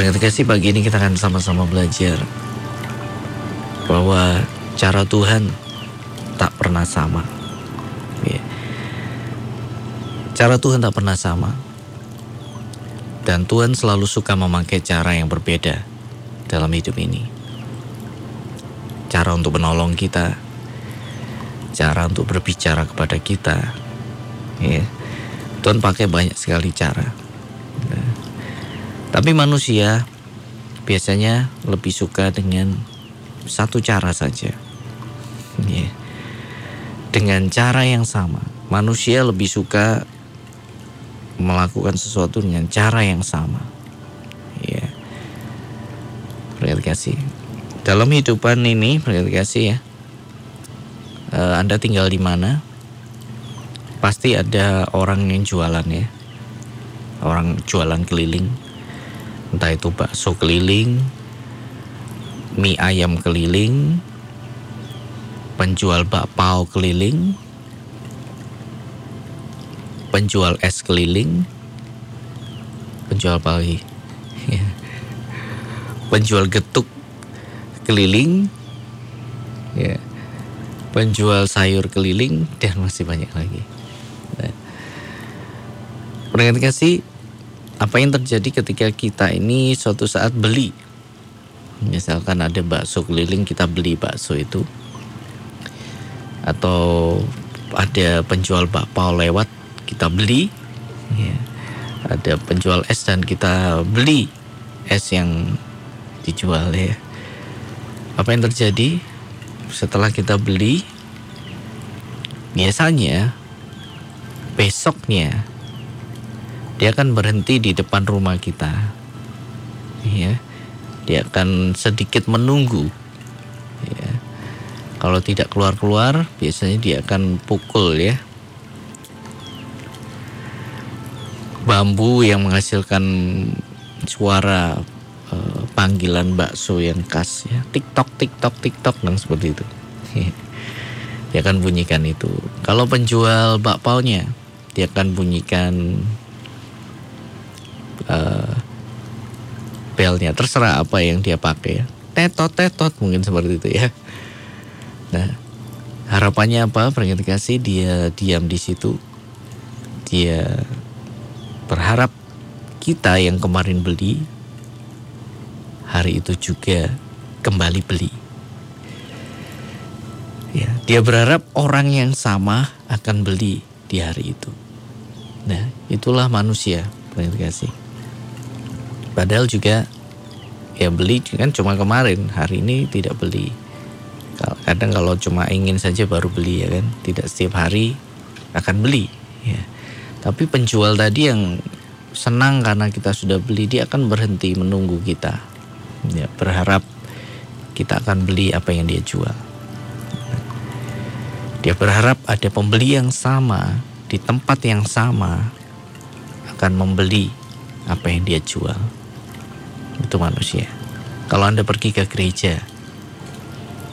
Berkat kasih pagi ini kita akan sama-sama belajar bahwa cara Tuhan tak pernah sama. Ya. Cara Tuhan tak pernah sama. Dan Tuhan selalu suka memakai cara yang berbeda dalam hidup ini. Cara untuk menolong kita, cara untuk berbicara kepada kita. Ya. Tuhan pakai banyak sekali cara. Tapi manusia biasanya lebih suka dengan satu cara saja. Yeah. Dengan cara yang sama, manusia lebih suka melakukan sesuatu dengan cara yang sama. Ya. Yeah. Dalam hidupan ini, kasih ya. Uh, anda tinggal di mana? Pasti ada orang yang jualan ya. Orang jualan keliling entah itu bakso keliling, mie ayam keliling, penjual bakpao keliling, penjual es keliling, penjual apa lagi? penjual getuk keliling, ya, penjual sayur keliling dan masih banyak lagi. Nah, kasih apa yang terjadi ketika kita ini suatu saat beli? Misalkan ada bakso keliling kita beli bakso itu. Atau ada penjual bakpao lewat kita beli. Ya. ada penjual es dan kita beli es yang dijual ya. Apa yang terjadi? Setelah kita beli biasanya besoknya dia akan berhenti di depan rumah kita. Ya. Dia akan sedikit menunggu. Ya. Kalau tidak keluar-keluar, biasanya dia akan pukul ya. Bambu yang menghasilkan suara uh, panggilan bakso yang khas ya. TikTok, TikTok, TikTok dan seperti itu. dia akan bunyikan itu. Kalau penjual bakpaunya, dia akan bunyikan uh, belnya. Terserah apa yang dia pakai ya. Tetot tetot mungkin seperti itu ya. Nah harapannya apa? Peringkat kasih dia diam di situ. Dia berharap kita yang kemarin beli hari itu juga kembali beli. Ya dia berharap orang yang sama akan beli di hari itu. Nah itulah manusia peringkat kasih Padahal juga ya beli kan cuma kemarin, hari ini tidak beli. Kadang kalau cuma ingin saja baru beli ya kan, tidak setiap hari akan beli. Ya. Tapi penjual tadi yang senang karena kita sudah beli, dia akan berhenti menunggu kita. Ya, berharap kita akan beli apa yang dia jual. Dia berharap ada pembeli yang sama di tempat yang sama akan membeli apa yang dia jual itu manusia. Kalau Anda pergi ke gereja,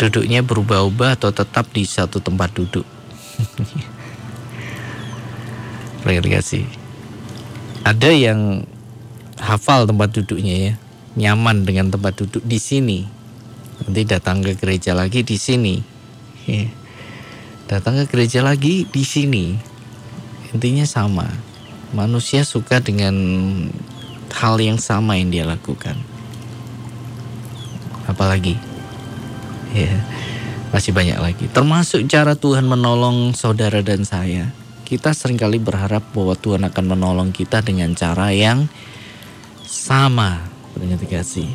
duduknya berubah-ubah atau tetap di satu tempat duduk. kasih. Ada yang hafal tempat duduknya ya, nyaman dengan tempat duduk di sini. Nanti datang ke gereja lagi di sini. Datang ke gereja lagi di sini. Intinya sama. Manusia suka dengan hal yang sama yang dia lakukan. Apalagi, ya masih banyak lagi. Termasuk cara Tuhan menolong saudara dan saya. Kita sering kali berharap bahwa Tuhan akan menolong kita dengan cara yang sama. Kasih.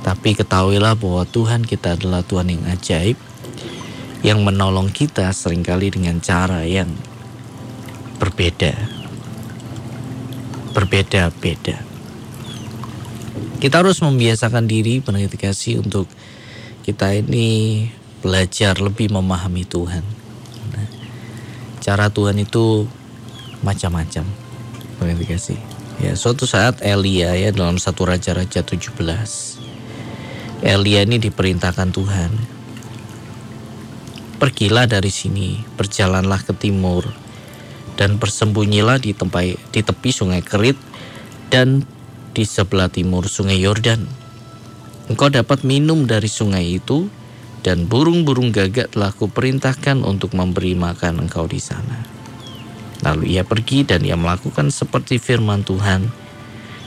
Tapi ketahuilah bahwa Tuhan kita adalah Tuhan yang ajaib. Yang menolong kita sering kali dengan cara yang berbeda berbeda-beda. Kita harus membiasakan diri pendengar kasih untuk kita ini belajar lebih memahami Tuhan. Nah, cara Tuhan itu macam-macam. Pendengar kasih. Ya, suatu saat Elia ya dalam satu raja-raja 17. Elia ini diperintahkan Tuhan. Pergilah dari sini, berjalanlah ke timur, dan bersembunyilah di tempat di tepi sungai Kerit dan di sebelah timur sungai Yordan. Engkau dapat minum dari sungai itu, dan burung-burung gagak telah kuperintahkan untuk memberi makan engkau di sana. Lalu ia pergi dan ia melakukan seperti firman Tuhan.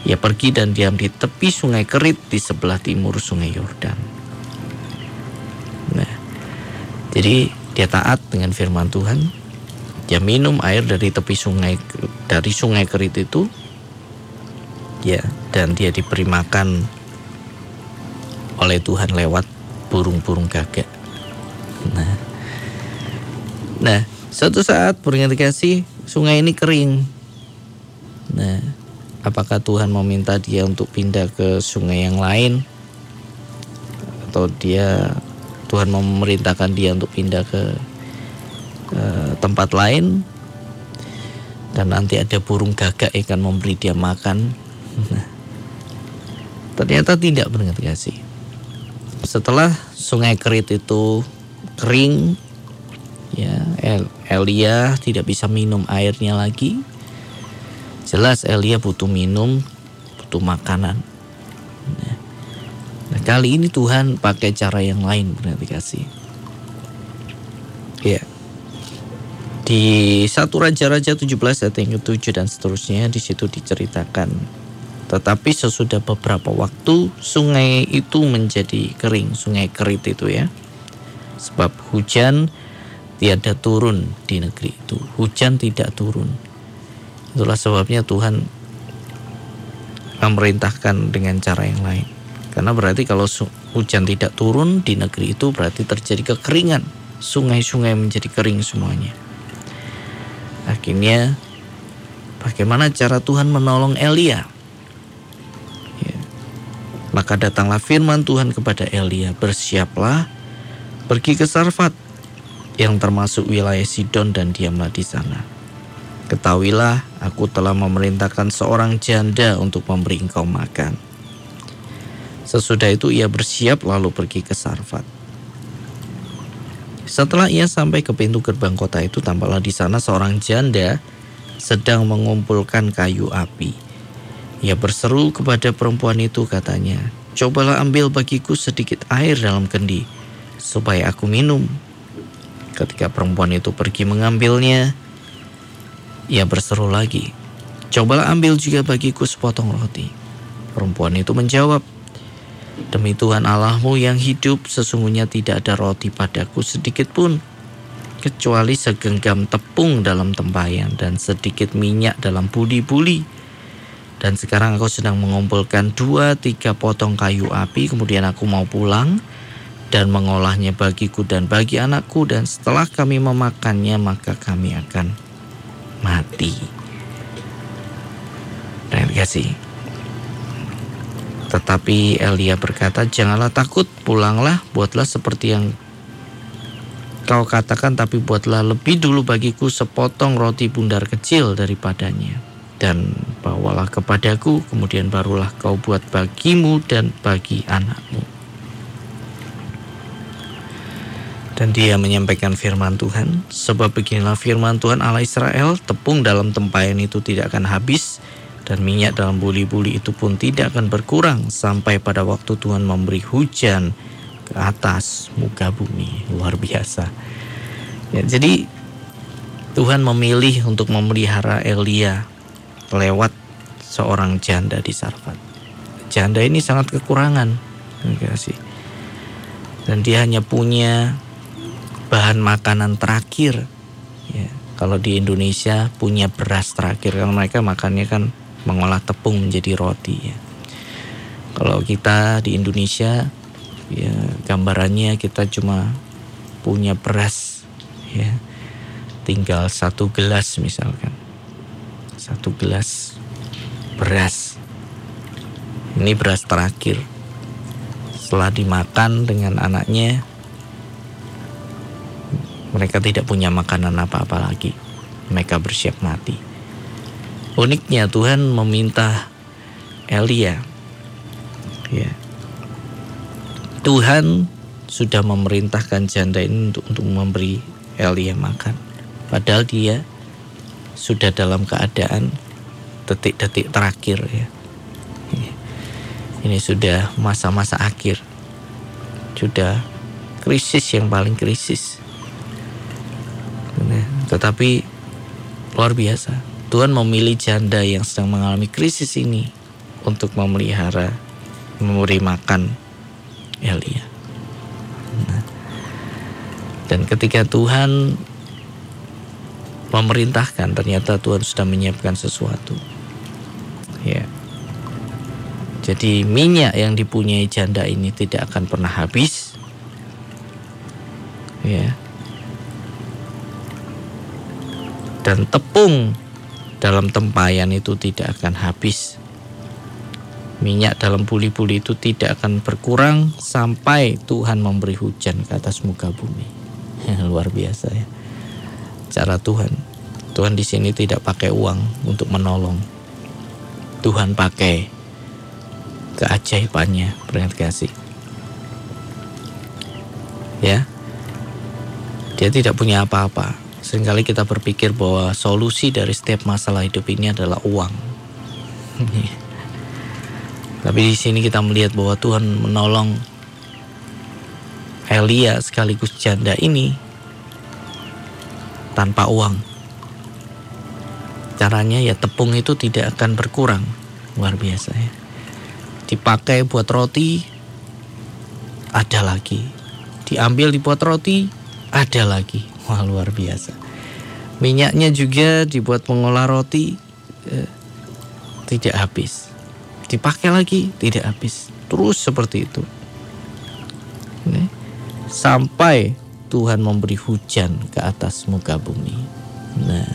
Ia pergi dan diam di tepi sungai Kerit di sebelah timur sungai Yordan. Nah, jadi dia taat dengan firman Tuhan. Dia minum air dari tepi sungai dari sungai Kerit itu. Ya, dan dia diberi makan oleh Tuhan lewat burung-burung gagak. Nah, nah suatu saat burung dikasih sungai ini kering. Nah, apakah Tuhan mau minta dia untuk pindah ke sungai yang lain? Atau dia Tuhan memerintahkan dia untuk pindah ke uh, tempat lain? Dan nanti ada burung gagak akan memberi dia makan. Ternyata tidak benar kasih setelah sungai Kerit itu kering ya El Elia tidak bisa minum airnya lagi jelas Elia butuh minum butuh makanan nah, kali ini Tuhan pakai cara yang lain berarti kasih ya di satu raja-raja 17 ayat yang ke-7 dan seterusnya di situ diceritakan tetapi sesudah beberapa waktu sungai itu menjadi kering, sungai kerit itu ya. Sebab hujan tiada turun di negeri itu. Hujan tidak turun. Itulah sebabnya Tuhan memerintahkan dengan cara yang lain. Karena berarti kalau hujan tidak turun di negeri itu berarti terjadi kekeringan. Sungai-sungai menjadi kering semuanya. Akhirnya bagaimana cara Tuhan menolong Elia? Maka datanglah firman Tuhan kepada Elia, bersiaplah, pergi ke Sarfat, yang termasuk wilayah Sidon dan diamlah di sana. Ketahuilah, aku telah memerintahkan seorang janda untuk memberi engkau makan. Sesudah itu ia bersiap lalu pergi ke Sarfat. Setelah ia sampai ke pintu gerbang kota itu, tampaklah di sana seorang janda sedang mengumpulkan kayu api. Ia berseru kepada perempuan itu katanya, Cobalah ambil bagiku sedikit air dalam kendi, supaya aku minum. Ketika perempuan itu pergi mengambilnya, ia berseru lagi, Cobalah ambil juga bagiku sepotong roti. Perempuan itu menjawab, Demi Tuhan Allahmu yang hidup, sesungguhnya tidak ada roti padaku sedikit pun, kecuali segenggam tepung dalam tempayan dan sedikit minyak dalam budi-budi dan sekarang aku sedang mengumpulkan dua tiga potong kayu api kemudian aku mau pulang dan mengolahnya bagiku dan bagi anakku dan setelah kami memakannya maka kami akan mati. Dan kasih. Tetapi Elia berkata, janganlah takut, pulanglah, buatlah seperti yang kau katakan, tapi buatlah lebih dulu bagiku sepotong roti bundar kecil daripadanya dan bawalah kepadaku, kemudian barulah kau buat bagimu dan bagi anakmu. Dan dia menyampaikan firman Tuhan, sebab beginilah firman Tuhan Allah Israel, tepung dalam tempayan itu tidak akan habis, dan minyak dalam buli-buli itu pun tidak akan berkurang sampai pada waktu Tuhan memberi hujan ke atas muka bumi. Luar biasa. Ya, jadi Tuhan memilih untuk memelihara Elia lewat seorang janda di Sarfat. Janda ini sangat kekurangan, kasih. Dan dia hanya punya bahan makanan terakhir. Ya, kalau di Indonesia punya beras terakhir, karena mereka makannya kan mengolah tepung menjadi roti. Ya. Kalau kita di Indonesia, ya gambarannya kita cuma punya beras, ya tinggal satu gelas misalkan satu gelas beras. Ini beras terakhir. Setelah dimakan dengan anaknya, mereka tidak punya makanan apa-apa lagi. Mereka bersiap mati. Uniknya Tuhan meminta Elia, ya, Tuhan sudah memerintahkan janda ini untuk, untuk memberi Elia makan. Padahal dia sudah dalam keadaan detik-detik terakhir ya. Ini sudah masa-masa akhir. Sudah krisis yang paling krisis. Tetapi luar biasa. Tuhan memilih janda yang sedang mengalami krisis ini untuk memelihara, memberi makan Elia. Nah, dan ketika Tuhan memerintahkan, ternyata Tuhan sudah menyiapkan sesuatu. Ya. Jadi minyak yang dipunyai janda ini tidak akan pernah habis. Ya. Dan tepung dalam tempayan itu tidak akan habis. Minyak dalam buli-buli itu tidak akan berkurang sampai Tuhan memberi hujan ke atas muka bumi. Luar biasa ya. Cara Tuhan. Tuhan di sini tidak pakai uang untuk menolong. Tuhan pakai keajaibannya, berkat kasih. Ya. Dia tidak punya apa-apa. Seringkali kita berpikir bahwa solusi dari setiap masalah hidup ini adalah uang. Tapi di sini kita melihat bahwa Tuhan menolong Elia sekaligus janda ini tanpa uang. Caranya ya tepung itu tidak akan berkurang. Luar biasa ya. Dipakai buat roti, ada lagi. Diambil dibuat roti, ada lagi. Wah luar biasa. Minyaknya juga dibuat mengolah roti, eh, tidak habis. Dipakai lagi tidak habis. Terus seperti itu. Ini. sampai Tuhan memberi hujan ke atas muka bumi. Nah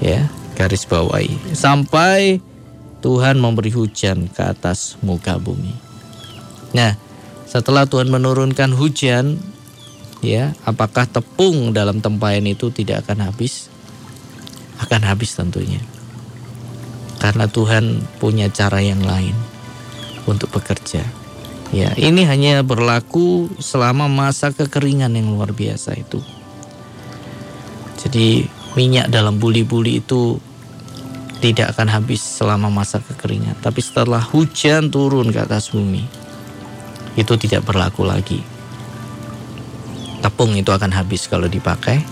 ya garis bawahi. Sampai Tuhan memberi hujan ke atas muka bumi. Nah setelah Tuhan menurunkan hujan ya apakah tepung dalam tempayan itu tidak akan habis akan habis tentunya karena Tuhan punya cara yang lain untuk bekerja. Ya, ini hanya berlaku selama masa kekeringan yang luar biasa itu. Jadi minyak dalam buli-buli itu tidak akan habis selama masa kekeringan, tapi setelah hujan turun ke atas bumi, itu tidak berlaku lagi. Tepung itu akan habis kalau dipakai,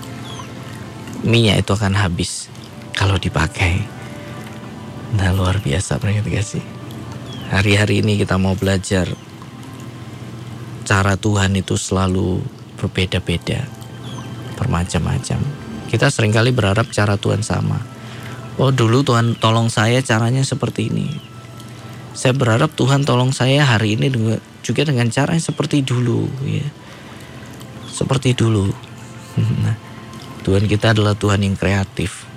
minyak itu akan habis kalau dipakai. Nah luar biasa pengen kasih. Hari-hari ini kita mau belajar cara Tuhan itu selalu berbeda-beda, bermacam-macam. Kita sering kali berharap cara Tuhan sama. Oh dulu Tuhan tolong saya caranya seperti ini. Saya berharap Tuhan tolong saya hari ini juga dengan cara yang seperti dulu, ya. Seperti dulu. Nah, Tuhan kita adalah Tuhan yang kreatif.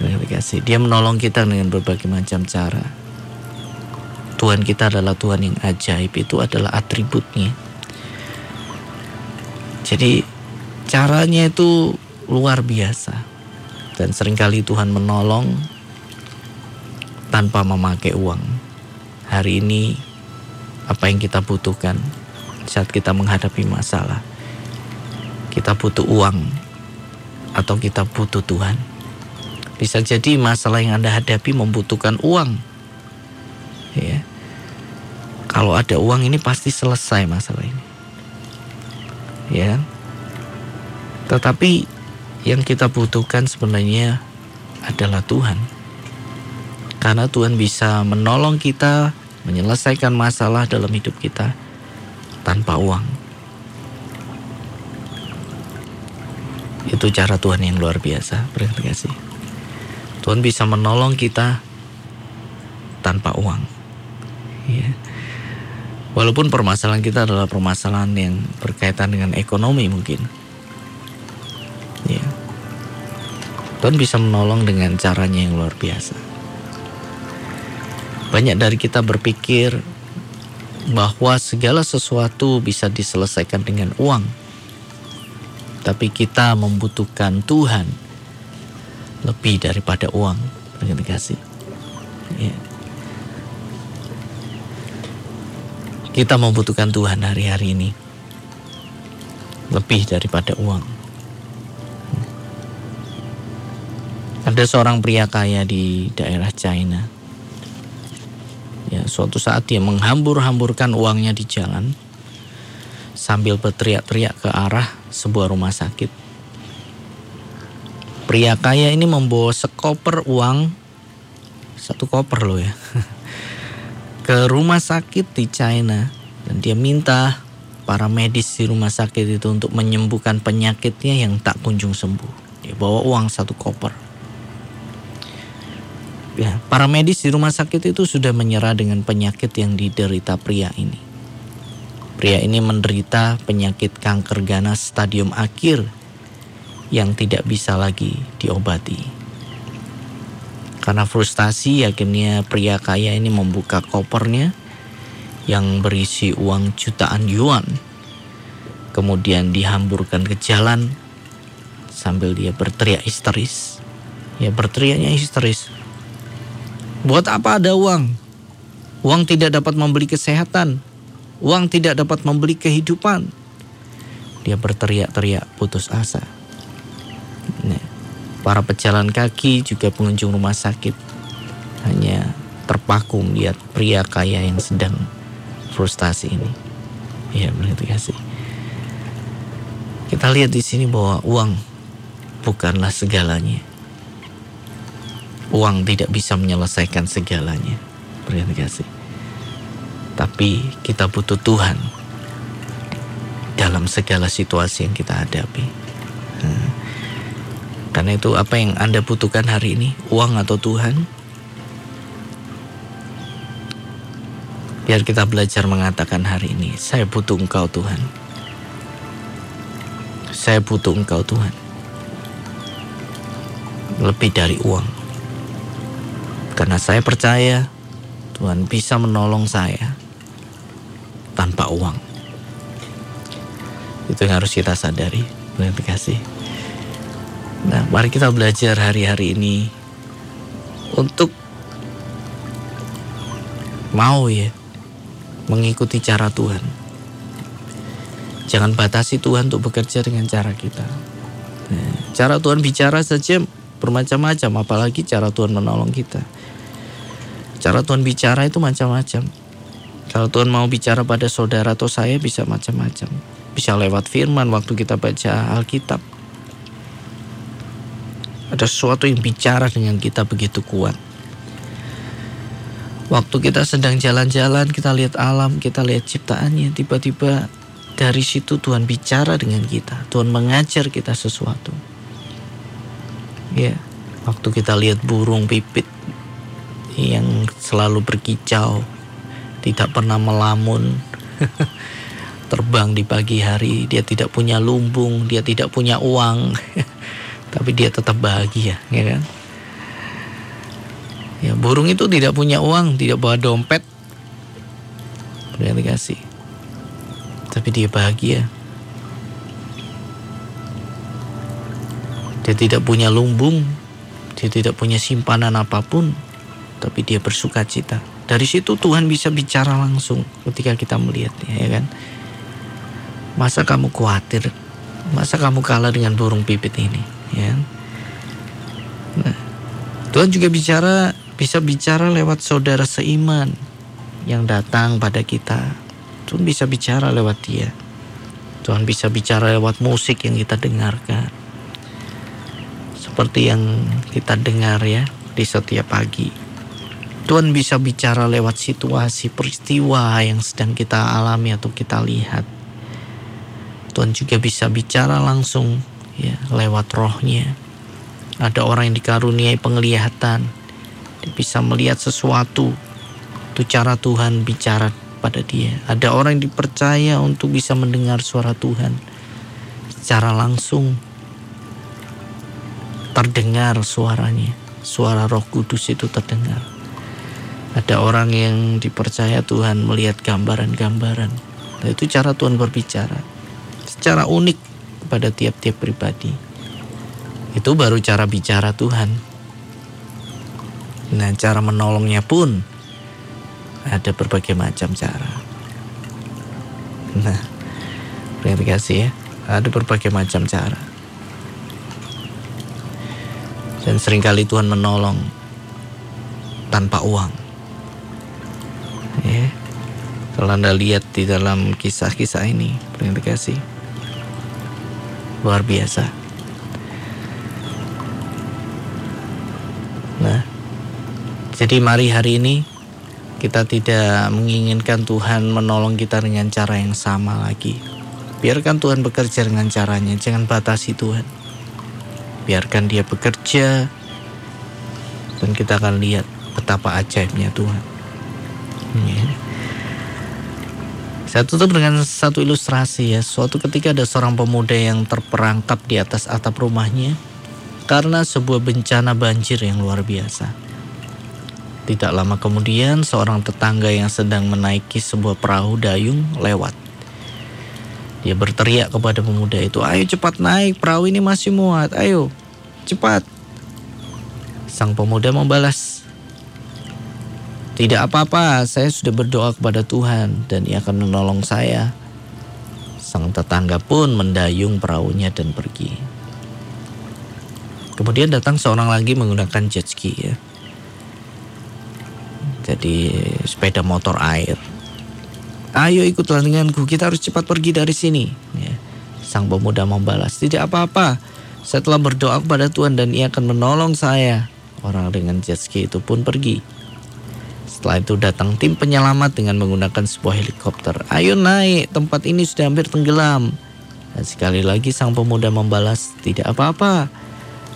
Kasih. Dia menolong kita dengan berbagai macam cara. Tuhan kita adalah Tuhan yang ajaib, itu adalah atributnya. Jadi caranya itu luar biasa. Dan sering kali Tuhan menolong tanpa memakai uang. Hari ini apa yang kita butuhkan saat kita menghadapi masalah. Kita butuh uang atau kita butuh Tuhan. Bisa jadi masalah yang Anda hadapi membutuhkan uang. Ya. Kalau ada uang ini pasti selesai masalah ini. Ya. Tetapi yang kita butuhkan sebenarnya adalah Tuhan. Karena Tuhan bisa menolong kita menyelesaikan masalah dalam hidup kita tanpa uang. Itu cara Tuhan yang luar biasa. Terima kasih. Tuhan bisa menolong kita tanpa uang. Ya. Walaupun permasalahan kita adalah permasalahan yang berkaitan dengan ekonomi mungkin. Ya. Tuhan bisa menolong dengan caranya yang luar biasa. Banyak dari kita berpikir bahwa segala sesuatu bisa diselesaikan dengan uang. Tapi kita membutuhkan Tuhan lebih daripada uang dengan kasih. Ya. Kita membutuhkan Tuhan hari-hari ini lebih daripada uang. Ada seorang pria kaya di daerah China. Ya, suatu saat dia menghambur-hamburkan uangnya di jalan sambil berteriak-teriak ke arah sebuah rumah sakit. Pria kaya ini membawa sekoper uang, satu koper loh ya, ke rumah sakit di China dan dia minta para medis di rumah sakit itu untuk menyembuhkan penyakitnya yang tak kunjung sembuh. Dia bawa uang satu koper. Ya, para medis di rumah sakit itu sudah menyerah dengan penyakit yang diderita pria ini. Pria ini menderita penyakit kanker ganas stadium akhir yang tidak bisa lagi diobati. Karena frustasi akhirnya pria kaya ini membuka kopernya yang berisi uang jutaan yuan. Kemudian dihamburkan ke jalan sambil dia berteriak histeris. Ya berteriaknya histeris. Buat apa ada uang? Uang tidak dapat membeli kesehatan. Uang tidak dapat membeli kehidupan. Dia berteriak-teriak putus asa. Nah, para pejalan kaki juga pengunjung rumah sakit hanya terpaku melihat pria kaya yang sedang frustasi ini. Ya, begitu kasih. Kita lihat di sini bahwa uang bukanlah segalanya. Uang tidak bisa menyelesaikan segalanya. Berarti kasih. Tapi kita butuh Tuhan dalam segala situasi yang kita hadapi. Hmm. Karena itu apa yang Anda butuhkan hari ini? Uang atau Tuhan? Biar kita belajar mengatakan hari ini, saya butuh Engkau Tuhan. Saya butuh Engkau Tuhan. Lebih dari uang. Karena saya percaya Tuhan bisa menolong saya tanpa uang. Itu yang harus kita sadari. Terima kasih. Nah, mari kita belajar hari-hari ini untuk mau ya mengikuti cara Tuhan. Jangan batasi Tuhan untuk bekerja dengan cara kita. Nah, cara Tuhan bicara saja bermacam-macam, apalagi cara Tuhan menolong kita. Cara Tuhan bicara itu macam-macam. Kalau Tuhan mau bicara pada saudara atau saya bisa macam-macam. Bisa lewat firman waktu kita baca Alkitab. Ada sesuatu yang bicara dengan kita begitu kuat. Waktu kita sedang jalan-jalan, kita lihat alam, kita lihat ciptaannya, tiba-tiba dari situ Tuhan bicara dengan kita. Tuhan mengajar kita sesuatu. Ya, waktu kita lihat burung pipit yang selalu berkicau, tidak pernah melamun, terbang di pagi hari, dia tidak punya lumbung, dia tidak punya uang, tapi dia tetap bahagia, ya kan? Ya, burung itu tidak punya uang, tidak bawa dompet, kasih, tapi dia bahagia. Dia tidak punya lumbung, dia tidak punya simpanan apa pun, tapi dia bersuka cita. Dari situ Tuhan bisa bicara langsung ketika kita melihatnya, ya kan? Masa kamu khawatir? Masa kamu kalah dengan burung pipit ini, ya? Kan? Nah, Tuhan juga bicara bisa bicara lewat saudara seiman yang datang pada kita. Tuhan bisa bicara lewat dia. Tuhan bisa bicara lewat musik yang kita dengarkan. Seperti yang kita dengar ya di setiap pagi Tuhan bisa bicara lewat situasi peristiwa yang sedang kita alami atau kita lihat. Tuhan juga bisa bicara langsung ya lewat rohnya. Ada orang yang dikaruniai penglihatan. Dia bisa melihat sesuatu. Itu cara Tuhan bicara pada dia. Ada orang yang dipercaya untuk bisa mendengar suara Tuhan secara langsung. Terdengar suaranya. Suara Roh Kudus itu terdengar. Ada orang yang dipercaya Tuhan melihat gambaran-gambaran. Nah, itu cara Tuhan berbicara secara unik kepada tiap-tiap pribadi. Itu baru cara bicara Tuhan. Nah, cara menolongnya pun ada berbagai macam cara. Nah, terima kasih ya. Ada berbagai macam cara. Dan sering kali Tuhan menolong tanpa uang. Kalau Anda lihat di dalam kisah-kisah ini, kasih luar biasa. Nah, jadi mari hari ini kita tidak menginginkan Tuhan menolong kita dengan cara yang sama lagi. Biarkan Tuhan bekerja dengan caranya, jangan batasi Tuhan. Biarkan dia bekerja dan kita akan lihat betapa ajaibnya Tuhan. Ya. Saya tutup dengan satu ilustrasi ya. Suatu ketika ada seorang pemuda yang terperangkap di atas atap rumahnya karena sebuah bencana banjir yang luar biasa. Tidak lama kemudian seorang tetangga yang sedang menaiki sebuah perahu dayung lewat. Dia berteriak kepada pemuda itu, ayo cepat naik, perahu ini masih muat, ayo cepat. Sang pemuda membalas, tidak apa-apa, saya sudah berdoa kepada Tuhan dan ia akan menolong saya. Sang tetangga pun mendayung perahunya dan pergi. Kemudian datang seorang lagi menggunakan jet ski ya. Jadi sepeda motor air. Ayo ikutlah denganku, kita harus cepat pergi dari sini. Ya. Sang pemuda membalas, tidak apa-apa. Saya telah berdoa kepada Tuhan dan ia akan menolong saya. Orang dengan jet ski itu pun pergi. Setelah itu datang tim penyelamat dengan menggunakan sebuah helikopter. Ayo naik, tempat ini sudah hampir tenggelam. Dan sekali lagi sang pemuda membalas, tidak apa-apa.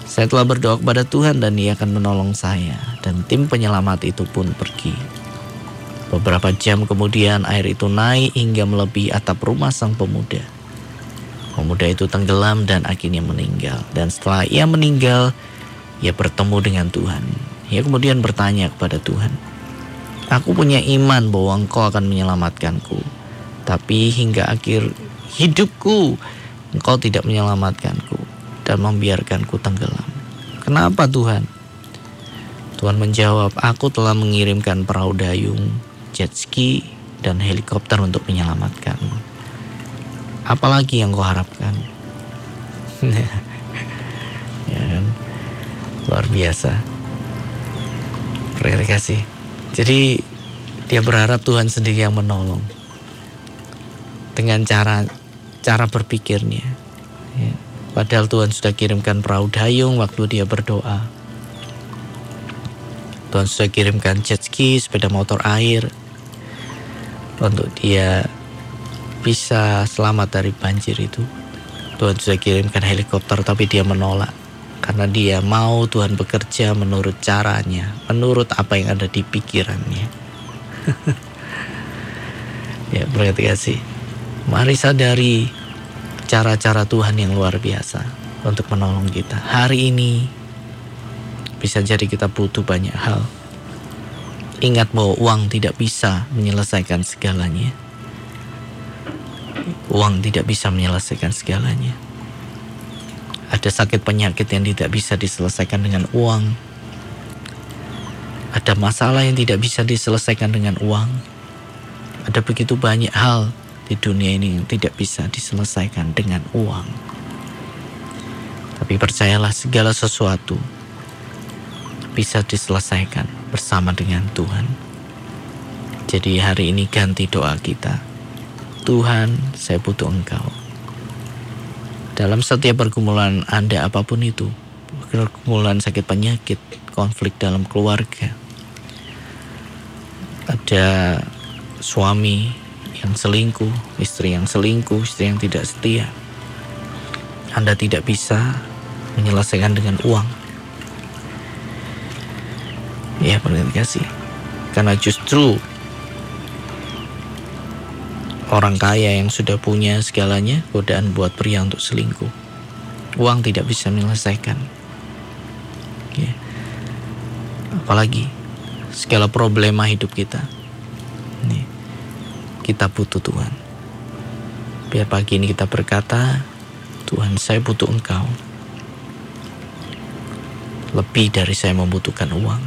Saya telah berdoa kepada Tuhan dan ia akan menolong saya. Dan tim penyelamat itu pun pergi. Beberapa jam kemudian air itu naik hingga melebihi atap rumah sang pemuda. Pemuda itu tenggelam dan akhirnya meninggal. Dan setelah ia meninggal, ia bertemu dengan Tuhan. Ia kemudian bertanya kepada Tuhan, Aku punya iman bahwa engkau akan menyelamatkanku. Tapi hingga akhir hidupku, engkau tidak menyelamatkanku dan membiarkanku tenggelam. Kenapa Tuhan? Tuhan menjawab, aku telah mengirimkan perahu dayung, jet ski, dan helikopter untuk menyelamatkanmu. Apalagi yang kau harapkan? ya kan? Luar biasa. Terima kasih. Jadi dia berharap Tuhan sendiri yang menolong dengan cara cara berpikirnya. Ya. Padahal Tuhan sudah kirimkan perahu dayung waktu dia berdoa. Tuhan sudah kirimkan jet ski, sepeda motor air untuk dia bisa selamat dari banjir itu. Tuhan sudah kirimkan helikopter tapi dia menolak karena dia mau Tuhan bekerja menurut caranya, menurut apa yang ada di pikirannya. ya, berarti kasih. Mari sadari cara-cara Tuhan yang luar biasa untuk menolong kita. Hari ini bisa jadi kita butuh banyak hal. Ingat bahwa uang tidak bisa menyelesaikan segalanya. Uang tidak bisa menyelesaikan segalanya. Ada sakit penyakit yang tidak bisa diselesaikan dengan uang. Ada masalah yang tidak bisa diselesaikan dengan uang. Ada begitu banyak hal di dunia ini yang tidak bisa diselesaikan dengan uang. Tapi percayalah segala sesuatu bisa diselesaikan bersama dengan Tuhan. Jadi hari ini ganti doa kita. Tuhan, saya butuh Engkau. Dalam setiap pergumulan Anda apa pun itu, pergumulan sakit penyakit, konflik dalam keluarga, ada suami yang selingkuh, istri yang selingkuh, istri yang tidak setia. Anda tidak bisa menyelesaikan dengan uang. Ya, perhatikan kasih. Karena justru Orang kaya yang sudah punya segalanya, godaan buat pria untuk selingkuh. Uang tidak bisa menyelesaikan. Ya. Apalagi segala problema hidup kita. Nih, kita butuh Tuhan. Biar pagi ini kita berkata, Tuhan saya butuh Engkau. Lebih dari saya membutuhkan uang.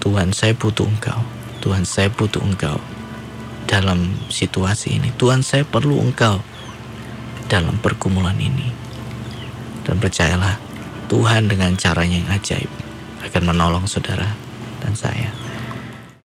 Tuhan saya butuh Engkau. Tuhan saya butuh Engkau dalam situasi ini. Tuhan saya perlu engkau dalam pergumulan ini. Dan percayalah Tuhan dengan caranya yang ajaib akan menolong saudara dan saya.